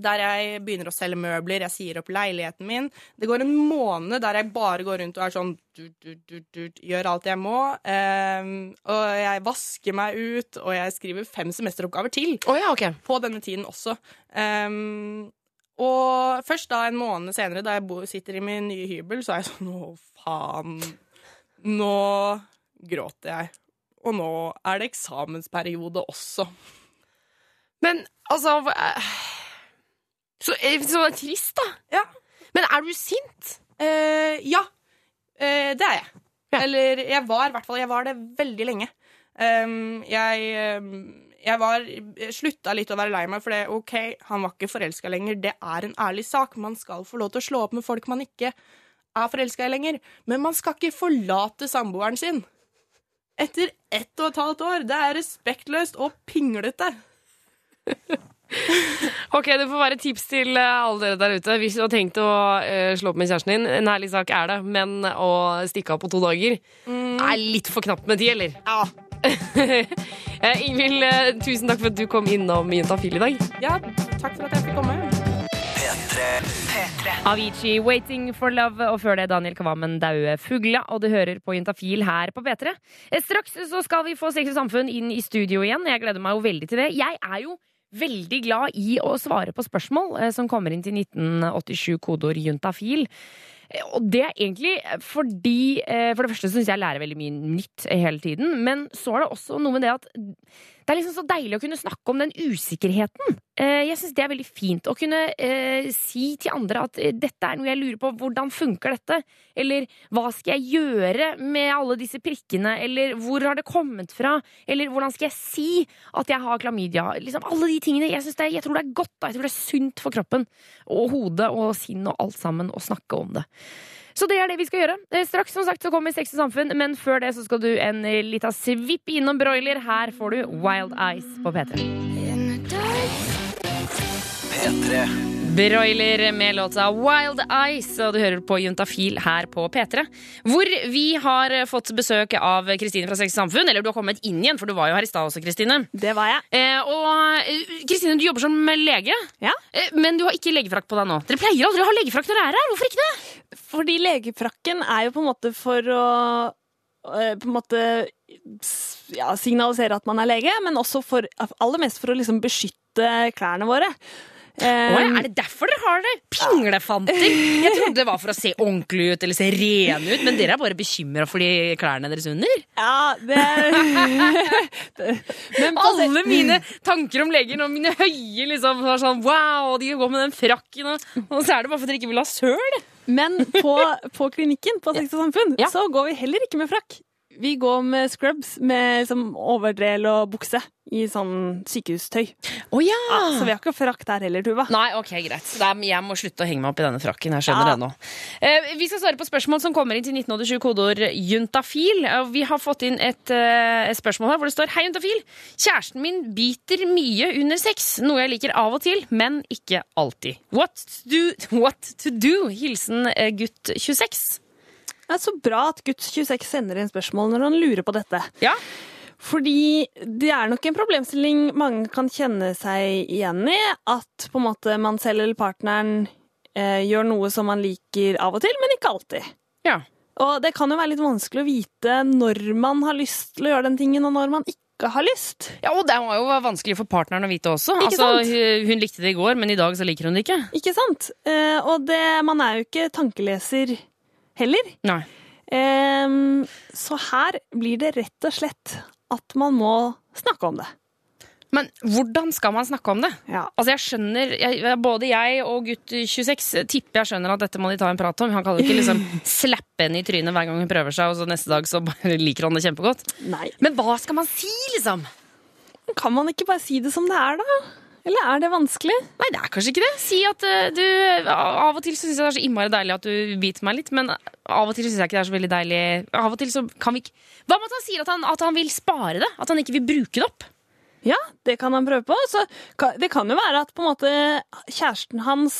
Der jeg begynner å selge møbler, jeg sier opp leiligheten min. Det går en måned der jeg bare går rundt og er sånn du, du, du, Gjør alt jeg må. Um, og jeg vasker meg ut, og jeg skriver fem semesteroppgaver til Oh, ja, okay. på denne tiden også. Um, og først da en måned senere, da jeg bor, sitter i min nye hybel, så er jeg sånn Å, faen. Nå gråter jeg. Og nå er det eksamensperiode også. Men altså hva- eh, Så, det er trist, da. Ja. Men er du sint? Uh, ja, Uh, det er jeg. Ja. Eller jeg var i hvert fall. Jeg var det veldig lenge. Um, jeg, um, jeg var jeg slutta litt å være lei meg, for det, OK, han var ikke forelska lenger. Det er en ærlig sak. Man skal få lov til å slå opp med folk man ikke er forelska i lenger. Men man skal ikke forlate samboeren sin. Etter ett og et halvt år. Det er respektløst og pinglete. <laughs> Ok, Det får være tips til eh, alle dere der ute. Hvis du har tenkt å eh, slå opp med kjæresten din, en ærlig sak er det, men å stikke av på to dager er litt for knapt med tid, eller? Ja. <laughs> Eh, Ingvild, eh, tusen takk for at du kom innom Juntafil i dag. ja, takk for at jeg fikk komme. Avicii, 'Waiting for Love', og før det Daniel Kvammen, 'Daue fugla'. Og du hører på Juntafil her på P3. Eh, Straks så skal vi få Sex og Samfunn inn i studio igjen. Jeg gleder meg jo veldig til det. Jeg er jo veldig glad i å svare på spørsmål eh, som kommer inn til 1987, kodeord juntafil. Eh, Og det er egentlig fordi eh, For det første syns jeg jeg lærer veldig mye nytt hele tiden. Men så er det også noe med det at det er liksom så deilig å kunne snakke om den usikkerheten eh, jeg syns det er veldig fint å kunne eh, si til andre at eh, dette er noe jeg lurer på, hvordan funker dette? Eller hva skal jeg gjøre med alle disse prikkene? Eller hvor har det kommet fra? Eller hvordan skal jeg si at jeg har klamydia? Liksom alle de tingene. Jeg, det jeg tror det er godt, da. Jeg tror det er sunt for kroppen og hodet og sinn og alt sammen å snakke om det. Så det er det vi skal gjøre. Eh, Straks som sagt så kommer Sex og samfunn, men før det så skal du en eh, lita svipp innom broiler. Her får du Wild Eyes på P3. P3. Broiler med låta Wild Eyes, og du hører på Juntafil her på P3. Hvor vi har fått besøk av Kristine fra Sex Samfunn. Eller du har kommet inn igjen, for du var jo her i stad også, Kristine. Det var jeg. Eh, og eh, Kristine, du jobber som lege, Ja. eh, men du har ikke legefrakk på deg nå. Dere pleier aldri å ha legefrakk når dere er her. Hvorfor ikke det? Fordi legefrakken er jo på en måte for å eh, på en måte s- ja, signalisere at man er lege, men også for, aller mest for å liksom beskytte klærne våre. Um, er det derfor dere har det? Pinglefanter! Jeg trodde det var for å se ordentlig ut eller se rene ut, men dere er bare bekymra for de klærne deres under? Ja, det, <laughs> det Men Alle mine tanker om leger og mine høye liksom var sånn wow, de går med den frakken, og, og så er det bare fordi dere ikke vil ha søl. Men på, på klinikken på Sex og Samfunn Ja. så går vi heller ikke med frakk. Vi går med scrubs med liksom, overdel og bukse i sånn sykehustøy. Oh, ja. Ja, så vi har ikke frakk der heller, Tuva. Nei, ok, greit. Jeg må slutte å henge meg opp i denne frakken. Jeg skjønner Ja. det nå. Eh, vi skal svare på spørsmål som kommer inn til 1987 kodeord juntafil. Vi har fått inn et, eh, et spørsmål her hvor det står Hei, juntafil. Kjæresten min biter mye under sex, noe jeg liker av og til, men ikke alltid. What to do? <laughs> What to do? Hilsen eh, gutt 26. Det er så bra at gutt 26 sender inn spørsmål når han lurer på dette. Ja. Fordi det er nok en problemstilling mange kan kjenne seg igjen i. At på en måte man selv eller partneren eh, gjør noe som man liker av og til, men ikke alltid. Ja. Og det kan jo være litt vanskelig å vite når man har lyst til å gjøre den tingen, og når man ikke har lyst. Ja, og det var jo vanskelig for partneren å vite også. Ikke Altså, sant? hun, hun likte det i går, men i dag så liker hun det ikke. Ikke sant? Eh, og det, man er jo ikke tankeleser heller. Nei. Um, så her blir det rett og slett at man må snakke om det. Men hvordan skal man snakke om det? Ja. Altså jeg skjønner, jeg, Både jeg og gutt 26 tipper jeg skjønner at dette må de ta en prat om. Han kan jo ikke liksom <laughs> slappe henne i trynet hver gang hun prøver seg, og så neste dag så bare liker han det kjempegodt. Nei. Men hva skal man si, liksom? Kan man ikke bare si det som det er, da? Eller er det vanskelig? Nei, det er kanskje ikke det. Si at eh, du Av og til så syns jeg det er så innmari deilig at du biter meg litt, men av og til syns jeg ikke det er så veldig deilig Av og til så kan vi ikke Hva med at han sier at han, at han vil spare det? At han ikke vil bruke det opp? Ja, det kan han prøve på. Så det kan jo være at på en måte kjæresten hans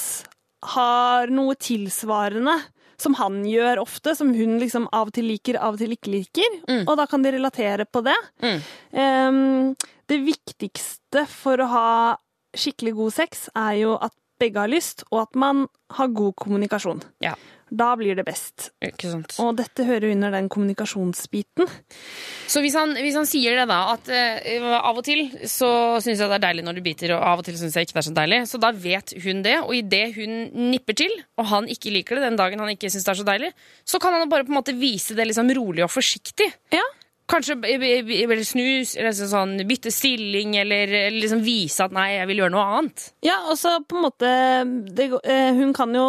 har noe tilsvarende som han gjør ofte, som hun liksom av og til liker, av og til ikke liker. Mm. Og da kan de relatere på det. Mm. Um, det viktigste for å ha skikkelig god sex er jo at begge har lyst, og at man har god kommunikasjon. Ja. Da blir det best. Ikke sant? Og dette hører under den kommunikasjonsbiten. Så hvis han, hvis han sier det, da, at uh, av og til så syns jeg det er deilig når du biter, og av og til syns jeg ikke det er så deilig, så da vet hun det. Og idet hun nipper til, og han ikke liker det den dagen han ikke syns det er så deilig, så kan han bare på en måte vise det liksom rolig og forsiktig. Ja. Kanskje b- eller snus, eller sånn bytte stilling, eller, eller liksom vise at nei, jeg vil gjøre noe annet. Ja, og så på en måte det, eh, Hun kan jo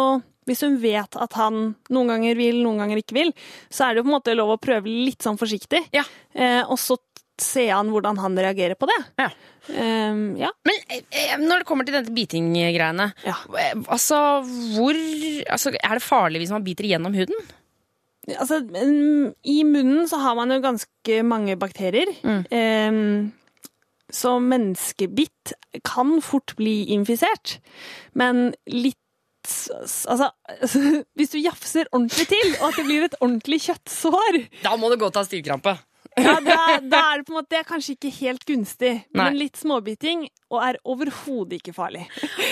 Hvis hun vet at han noen ganger vil, noen ganger ikke vil, så er det jo på en måte lov å prøve litt sånn forsiktig. Ja. Eh, og så ser han hvordan han reagerer på det. Ja. Ehm, ja. Men eh, når det kommer til dette biting-greiene, Ja. eh, altså hvor altså, Er det farlig hvis man biter gjennom huden? Altså, i munnen så har man jo ganske mange bakterier. Mm. Ehm, så menneskebitt kan fort bli infisert. Men litt Altså, <laughs> hvis du jafser ordentlig til, og at det blir et ordentlig kjøttsår Da må du gå til stivkrampe. Ja, da, da er det på en måte det er kanskje ikke helt gunstig, Nei. men litt småbiting og er overhodet ikke farlig.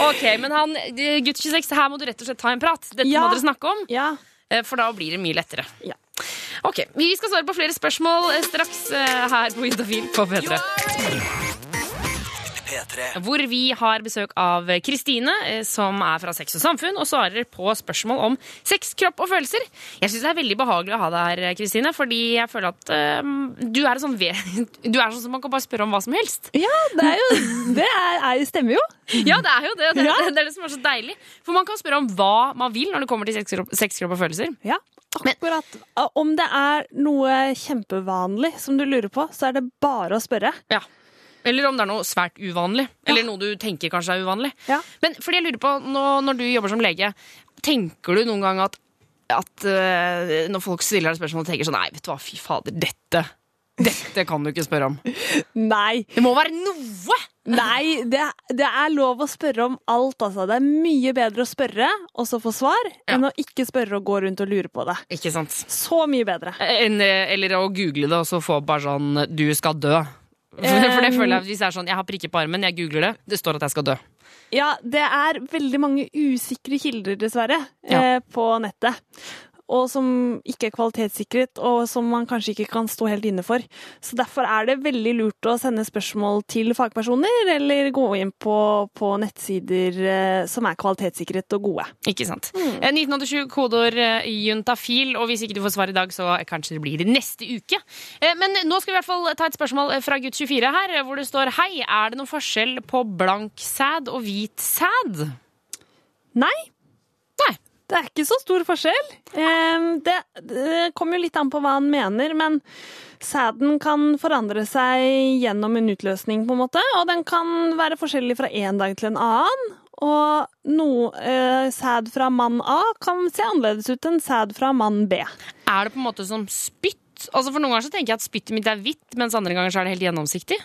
Ok, men han, gutt 26, her må du rett og slett ta en prat. Dette Ja. må dere snakke om, Ja, eh, for da blir det mye lettere. Ja. Ok, Vi skal svare på flere spørsmål eh, straks eh, her på Juntafil på P3. Hvor vi har besøk av Kristine, eh, som er fra Sex og Samfunn, og svarer på spørsmål om sex, kropp og følelser. Jeg syns det er veldig behagelig å ha deg her, Kristine, fordi jeg føler at eh, du er sånn <laughs> Du er sånn som man kan bare spørre om hva som helst. Ja, det, er jo, det er, er, stemmer jo. Ja, det er jo det. Det, Ja. det, det er det som er så deilig. For man kan spørre om hva man vil når det kommer til sex, kropp, sex, kropp og følelser. Ja, akkurat. Om det er noe kjempevanlig som du lurer på, så er det bare å spørre. Ja. Eller om det er noe svært uvanlig. Eller noe du tenker kanskje er uvanlig. Ja. Men fordi jeg lurer på, nå, når du jobber som lege, tenker du noen gang at, at uh, når folk stiller deg spørsmål, tenker sånn Nei, vet du hva, fy fader, dette dette kan du ikke spørre om. <laughs> Nei. Det må være noe! Nei, det, det er lov å spørre om alt, altså. Det er mye bedre å spørre og så få svar, enn å ikke spørre og gå rundt og lure på det. Ikke sant? Så mye bedre. En, eller å google det og så få bare sånn 'du skal dø'. <laughs> For, det føler jeg Hvis det er sånn 'jeg har prikker på armen, jeg googler det', det står at jeg skal dø. Ja, det er veldig mange usikre kilder, dessverre, Ja. eh, på nettet. Og som ikke er kvalitetssikret, og som man kanskje ikke kan stå helt inne for. Så derfor er det veldig lurt å sende spørsmål til fagpersoner, eller gå inn på, på nettsider eh, som er kvalitetssikret og gode. Ikke sant. Mm. 1987, kodeord eh, juntafil, og hvis ikke du får svar i dag, så kanskje det blir det neste uke. Eh, Men nå skal vi i hvert fall ta et spørsmål eh, fra gutt 24 her, eh, hvor det står Hei, er det noen forskjell på blank sæd og hvit sæd? Nei. Det er ikke så stor forskjell. Det, det kommer jo litt an på hva han mener, men sæden kan forandre seg gjennom en utløsning, på en måte, og den kan være forskjellig fra en dag til en annen. Og noe eh, sæd fra mann A kan se annerledes ut enn sæd fra mann B. Er det på en måte som spytt? Altså For noen ganger så tenker jeg at spyttet mitt er hvitt, mens andre ganger så er det helt gjennomsiktig.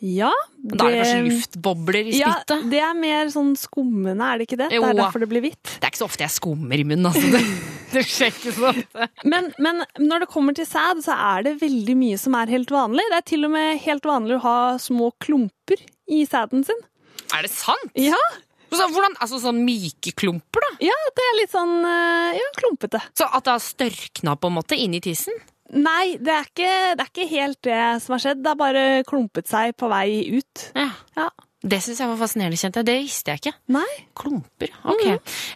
Ja, Da er det kanskje luftbobler i Ja, det er mer sånn skummende, er det ikke det? Jo. Det er derfor det blir hvitt. Det er ikke så ofte jeg skummer i munnen, altså. Det, <laughs> det skjer ikke så ofte. Men, men når det kommer til sæd, så er det veldig mye som er helt vanlig. Det er til og med helt vanlig å ha små klumper i sæden sin. Er det sant? Ja, Så, hvordan, altså Sånn myke klumper, da? ja det er litt sånn eh, ja, klumpete. Så at det har størkna på en måte inni tissen? Nei, det er, ikke, det er ikke helt det som har skjedd. Det har bare klumpet seg på vei ut. Ja. Ja. Det syns jeg var fascinerende. kjente jeg. Det visste jeg ikke. Nei. Klumper. Ok.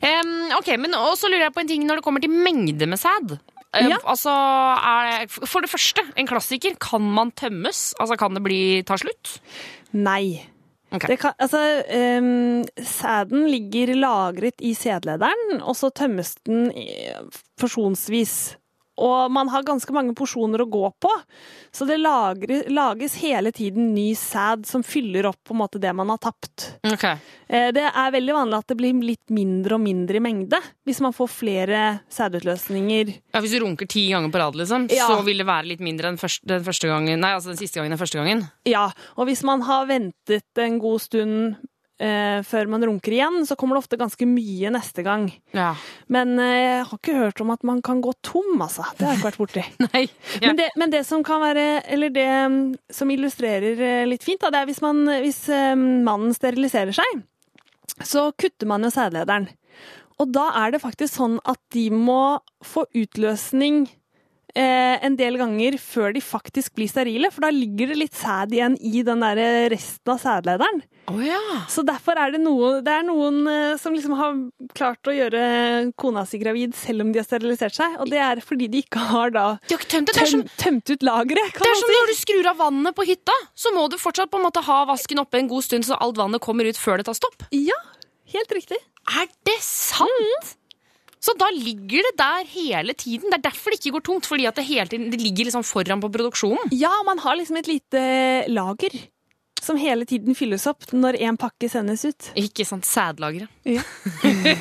Em, ok, men også lurer jeg på en ting når det kommer til mengde med sæd. Ja. Altså, er, For det første, en klassiker. Kan man tømmes? Altså, Kan det bli ta slutt? Nei. Okay. Det kan, altså, um, sæden ligger lagret i sædlederen, og så tømmes den porsjonsvis. Og man har ganske mange porsjoner å gå på, så det lages hele tiden ny sæd som fyller opp på en måte det man har tapt. Ok. Eh, Det er veldig vanlig at det blir litt mindre og mindre i mengde hvis man får flere sædutløsninger. Ja, Hvis du runker ti ganger på rad, liksom, Ja. så vil det være litt mindre enn første, den første gangen Nei, altså den siste gangen enn første gangen. Ja, og hvis man har ventet en god stund eh, før man runker igjen, så kommer det ofte ganske mye neste gang. Ja. Men eh, jeg har ikke hørt om at man kan gå tom, altså. Det har jeg ikke vært borti. <laughs> Nei. Ja. Men, det, men det som kan være, eller det mm, som illustrerer eh, litt fint, da, det er hvis, man, hvis eh, mannen steriliserer seg, så kutter man jo sædlederen. Og da er det faktisk sånn at de må få utløsning eh, en del ganger før de faktisk blir sterile, for da ligger det litt sæd igjen i den der resten av sædlederen. Oh, ja. Så derfor er det noe, det er noen eh, som liksom har klart å gjøre kona si gravid selv om de har sterilisert seg, og det er fordi de ikke har da De har tømt er som, tømt ut lageret, det er som si. når du skrur av vannet på hytta. Så må du fortsatt på en måte ha vasken oppe en god stund, så alt vannet kommer ut før det tar stopp. Ja, helt riktig. Er det sant? Så da ligger det der hele tiden. Det er derfor det ikke går tomt. Fordi at det hele tiden det ligger liksom foran på produksjonen. Ja, man har liksom et lite lager som hele tiden fylles opp når en pakke sendes ut. Ikke sant? Sædlageret. Ja.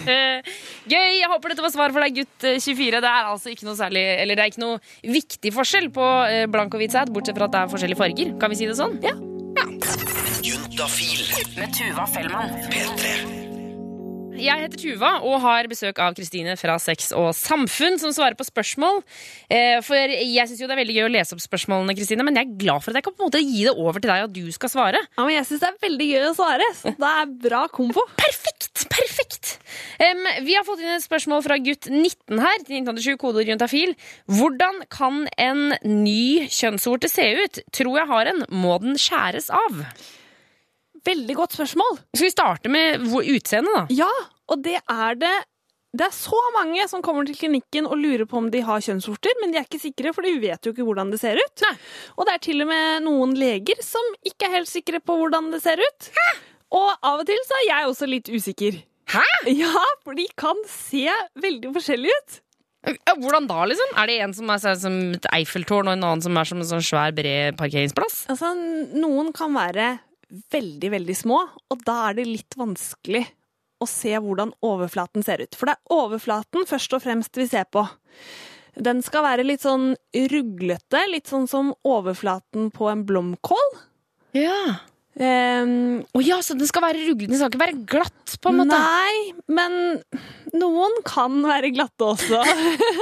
<laughs> Gøy! Jeg håper dette var svar for deg, gutt eh, 24. Det er altså ikke noe særlig Eller det er ikke noe viktig forskjell på eh, blank og hvit sæd, bortsett fra at det er forskjellige farger. Kan vi si det sånn? Ja. Juntafil. Med Tuva Fellmann. Jeg heter Tuva og har besøk av Kristine fra Sex og Samfunn, som svarer på spørsmål. Eh, For jeg syns jo det er veldig gøy å lese opp spørsmålene, Kristine, men jeg er glad for at jeg kan på en måte gi det over til deg, at du skal svare. Ja, men jeg syns det er veldig gøy å svare, så det er bra kombo. <laughs> Perfekt! Perfekt! Um, vi har fått inn et spørsmål fra gutt 19 her, til 1987, kodeord juntafil. Hvordan kan en ny kjønnsorte se ut? Tror jeg har en. Må den skjæres av? Veldig godt spørsmål. Skal vi starte med utseendet, da? Ja, og det er det det er så mange som kommer til klinikken og lurer på om de har kjønnsvorter, men de er ikke sikre, for de vet jo ikke hvordan det ser ut. Nei. Og det er til og med noen leger som ikke er helt sikre på hvordan det ser ut. Hæ? Og av og til så er jeg også litt usikker. Hæ? Ja, for de kan se veldig forskjellige ut. Ja, Hvordan da, liksom? Er det en som er sånn som et Eiffeltårn, og en annen som er som en sånn svær, bred parkeringsplass? Altså, noen kan være veldig, veldig små, og da er det litt vanskelig å se hvordan overflaten ser ut. For det er overflaten først og fremst vi ser på. Den skal være litt sånn ruglete, litt sånn som overflaten på en blomkål. Ja. Um, oh ja, så den skal være ruglete, den skal ikke være glatt, på en måte? Nei, men noen kan være glatte også.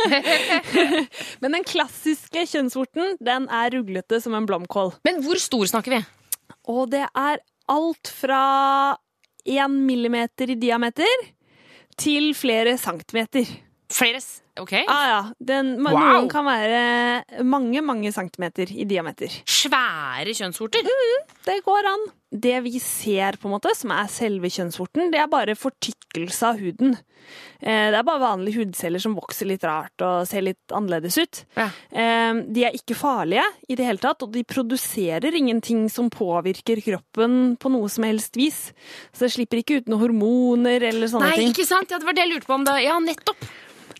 <laughs> <laughs> men den klassiske kjønnsvorten, den er ruglete som en blomkål. Men hvor stor snakker vi? Og det er alt fra én millimeter i diameter til flere centimeter. Flere s- Ok. Ah, ja. Den, Wow. Noen kan være mange, mange centimeter i diameter. Svære kjønnsvorter? Det går an. Det vi ser, på en måte, som er selve kjønnsvorten, det er bare fortykkelse av huden. Eh, Det er bare vanlige hudceller som vokser litt rart og ser litt annerledes ut. Ja. Eh, De er ikke farlige i det hele tatt, og de produserer ingenting som påvirker kroppen på noe som helst vis. Så det slipper ikke ut noen hormoner eller sånne Nei, ting. ikke sant? Ja, det var det jeg lurte på om det. Ja, nettopp.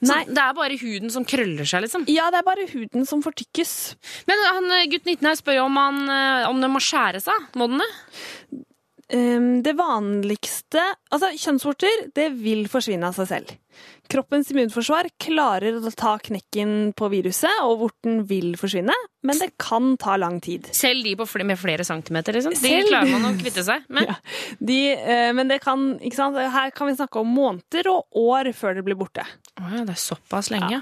Nei. det er bare huden som krøller seg, liksom. Ja, det er bare huden som fortykkes. Men han, eh, gutt 19 her spør jo om, han, eh, om den må skjære seg. Må den det? Um, Det vanligste Altså, kjønnsvorter, det vil forsvinne av seg selv. Kroppens immunforsvar klarer å ta knekken på viruset, og vorten vil forsvinne, men det kan ta lang tid. Selv de på fl med flere centimeter, liksom? De Selv- klarer man å kvitte seg med? <laughs> Ja. De, eh, men det kan, her kan vi snakke om måneder og år før det blir borte. Å ja, det er såpass lenge.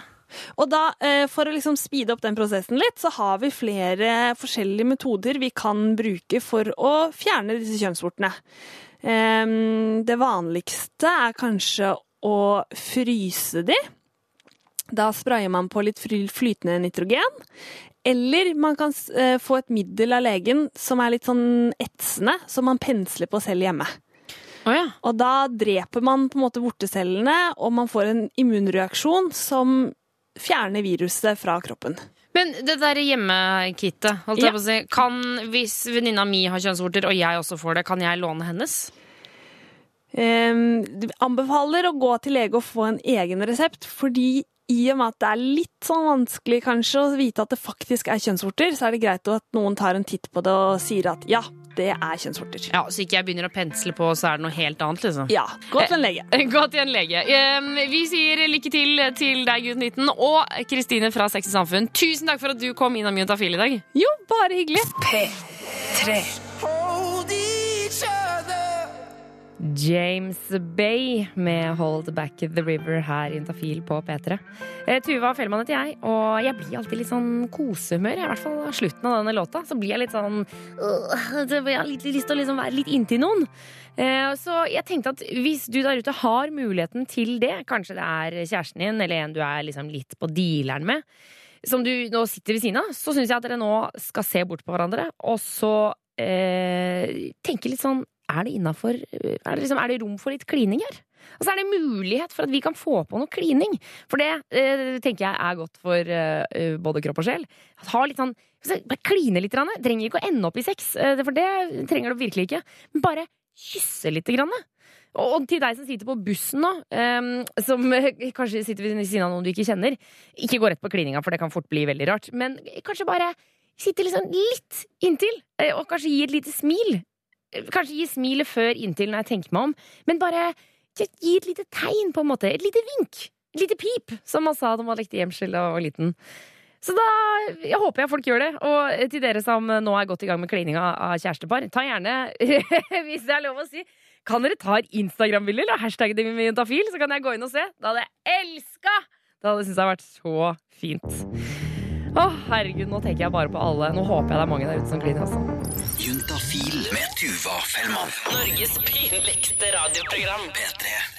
Og da, eh, for å liksom speede opp den prosessen litt, så har vi flere forskjellige metoder vi kan bruke for å fjerne disse kjønnsvortene. Det vanligste er kanskje å fryse de. Da sprayer man på litt flytende nitrogen. Eller man kan eh, få et middel av legen som er litt sånn etsende, som man pensler på selv hjemme. Å ja. Og da dreper man på en måte vortecellene, og man får en immunreaksjon som fjerner viruset fra kroppen. Men det der hjemmekittet, holdt Ja. på å si, kan, hvis venninna mi har kjønnsvorter, og jeg også får det, kan jeg låne hennes? Um, anbefaler å gå til lege og få en egen resept, fordi i og med at det er litt sånn vanskelig kanskje å vite at det faktisk er kjønnsvorter, så er det greit at noen tar en titt på det og sier at ja, det er kjønnsvorter. Ja, Så ikke jeg begynner å pensle på, så er det noe helt annet, liksom. Ja, gå til en lege. <laughs> Gå til en lege. Eh, Vi sier lykke til til deg, gutt 19, og Kristine fra Sex i Samfunn. Tusen takk for at du kom innom Juntafil i dag. Jo, bare hyggelig. P3. James Bay med Hold Back The River her i Intafil på P3. Eh, Tuva Fellmann heter jeg, og jeg blir alltid litt sånn kosehumør. I hvert fall slutten av denne låta. Så blir jeg litt sånn øh, Jeg har litt lyst til å liksom være litt inntil noen. Eh, Så jeg tenkte at hvis du der ute har muligheten til det, kanskje det er kjæresten din eller en du er liksom litt på dealeren med, som du nå sitter ved siden av, så syns jeg at dere nå skal se bort på hverandre, og så eh, tenke litt sånn Er det innafor er, liksom, er det rom for litt klining her? Altså Er det mulighet for at vi kan få på noe klining? For det eh, tenker jeg er godt for eh, både kropp og sjel. Ha litt sånn Bare kline litt. Grann. Trenger ikke å ende opp i sex, eh, for det trenger du virkelig ikke. Men bare kysse litt. Grann. Og, og til deg som sitter på bussen nå, eh, som eh, <laughs> kanskje sitter ved siden av noen du ikke kjenner, ikke gå rett på klininga, for det kan fort bli veldig rart. Men kanskje bare sitte liksom litt inntil, eh, og kanskje gi et lite smil. Kanskje gi smilet før inntil når jeg tenker meg om, men bare gi et lite tegn, på en måte. Et lite vink. Et lite pip, som man sa da man lekte gjemsel og var liten. Så da jeg håper jeg folk gjør det. Og til dere som nå er godt i gang med klininga av kjærestepar, ta gjerne, <laughs> hvis det er lov å si, kan dere ta et Instagram-bilde eller hashtagge det med juntafil, så kan jeg gå inn og se. Da hadde jeg elska! Det hadde syntes jeg vært så fint. Å, herregud, nå tenker jeg bare på alle. Nå håper jeg det er mange der ute som kliner, altså. Juntafil med Tuva Fellmann. Norges pinligste radioprogram. P3.